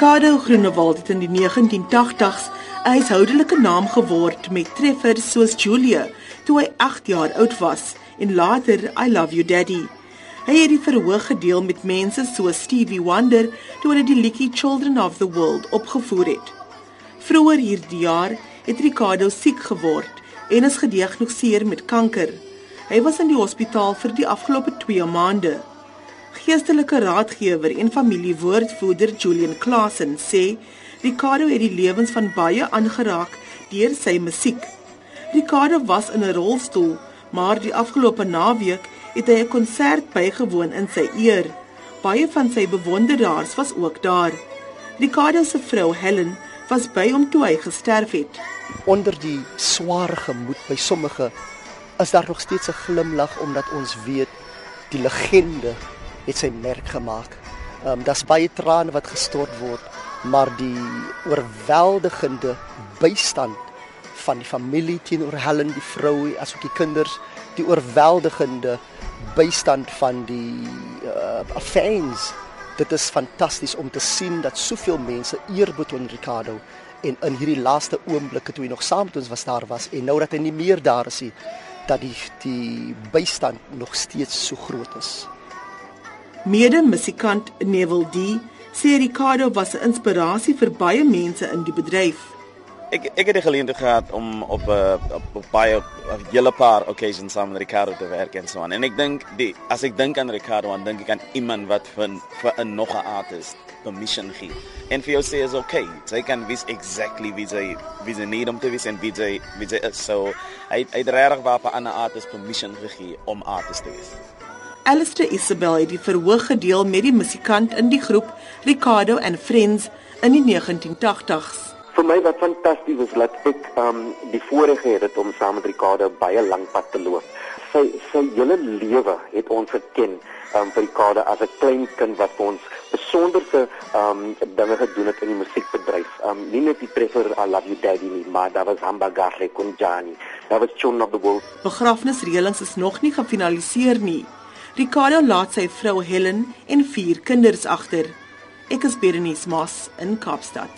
Ricardo Groenewald het in die 1980s 'n huishoudelike naam geword met treffers soos Julia toe hy 8 jaar oud was en later I Love You Daddy. Hy het die verhoog gedeel met mense soos Stevie Wonder toe hy die liedjie Children of the World opgevoer het. Vroeger hierdie jaar het Ricardo siek geword en is gediagnoseer met kanker. Hy was in die hospitaal vir die afgelope 2 maande. Geestelike raadgewer en familiewoordvoerder Julian Klasen sê Ricardo het die lewens van baie aangeraak deur sy musiek. Ricardo was in 'n rolstoel, maar die afgelope naweek het hy 'n konsert bygewoon in sy eer. Baie van sy bewonderaars was ook daar. Ricardo se vrou Helen was by hom toe hy gesterf het. Onder die swaar gemoed by sommige is daar nog steeds 'n glimlag omdat ons weet die legende het sy merk gemaak. Ehm um, daar's baie trane wat gestort word, maar die oorweldigende bystand van die familie teenoor Helen, die vrou, asook die kinders, die oorweldigende bystand van die uh, fans. Dit is fantasties om te sien dat soveel mense eer betoon Ricardo en in hierdie laaste oomblikke toe hy nog saam met ons was daar was en nou dat hy nie meer daar is nie, dat die die bystand nog steeds so groot is. Mede-musikant Neville D sê Ricardo was 'n inspirasie vir baie mense in die bedryf. Ek ek het die geleentheid gehad om op 'n uh, op, op baie 'n hele paar occasions saam met Ricardo te werk en so aan. En ek dink die as ek dink aan Ricardo, dan dink ek aan iemand wat vir vir 'n nog 'n artist permission gee. En vir jou sê is okay. Sy kan wys exactly wie sy wie sy need om te wys en wie sy wie sy is. So hy hy het regtig waar 'n ander artist permission gegee om artist te wees. Alistair Isabel het die verhoog gedeel met die musikant in die groep Ricardo and Friends in die 1980s. Vir my wat fantasties is dat ek um die voorreg het om saam met Ricardo baie lank pad te loop. Sy sy hele lewe het ons geken um vir Ricardo as 'n klein kind wat ons besonderse um dinge gedoen het in die musiekbedryf. Um nie net die treffer I love you daddy nie, maar daar was Hambagarre Kunjani. Daar was Children of the World. Begrafnisreëlings is nog nie gefinaliseer nie. Ricardo laat sy vrou Helen en vier kinders agter. Ek is Berenice Moss in Kaapstad.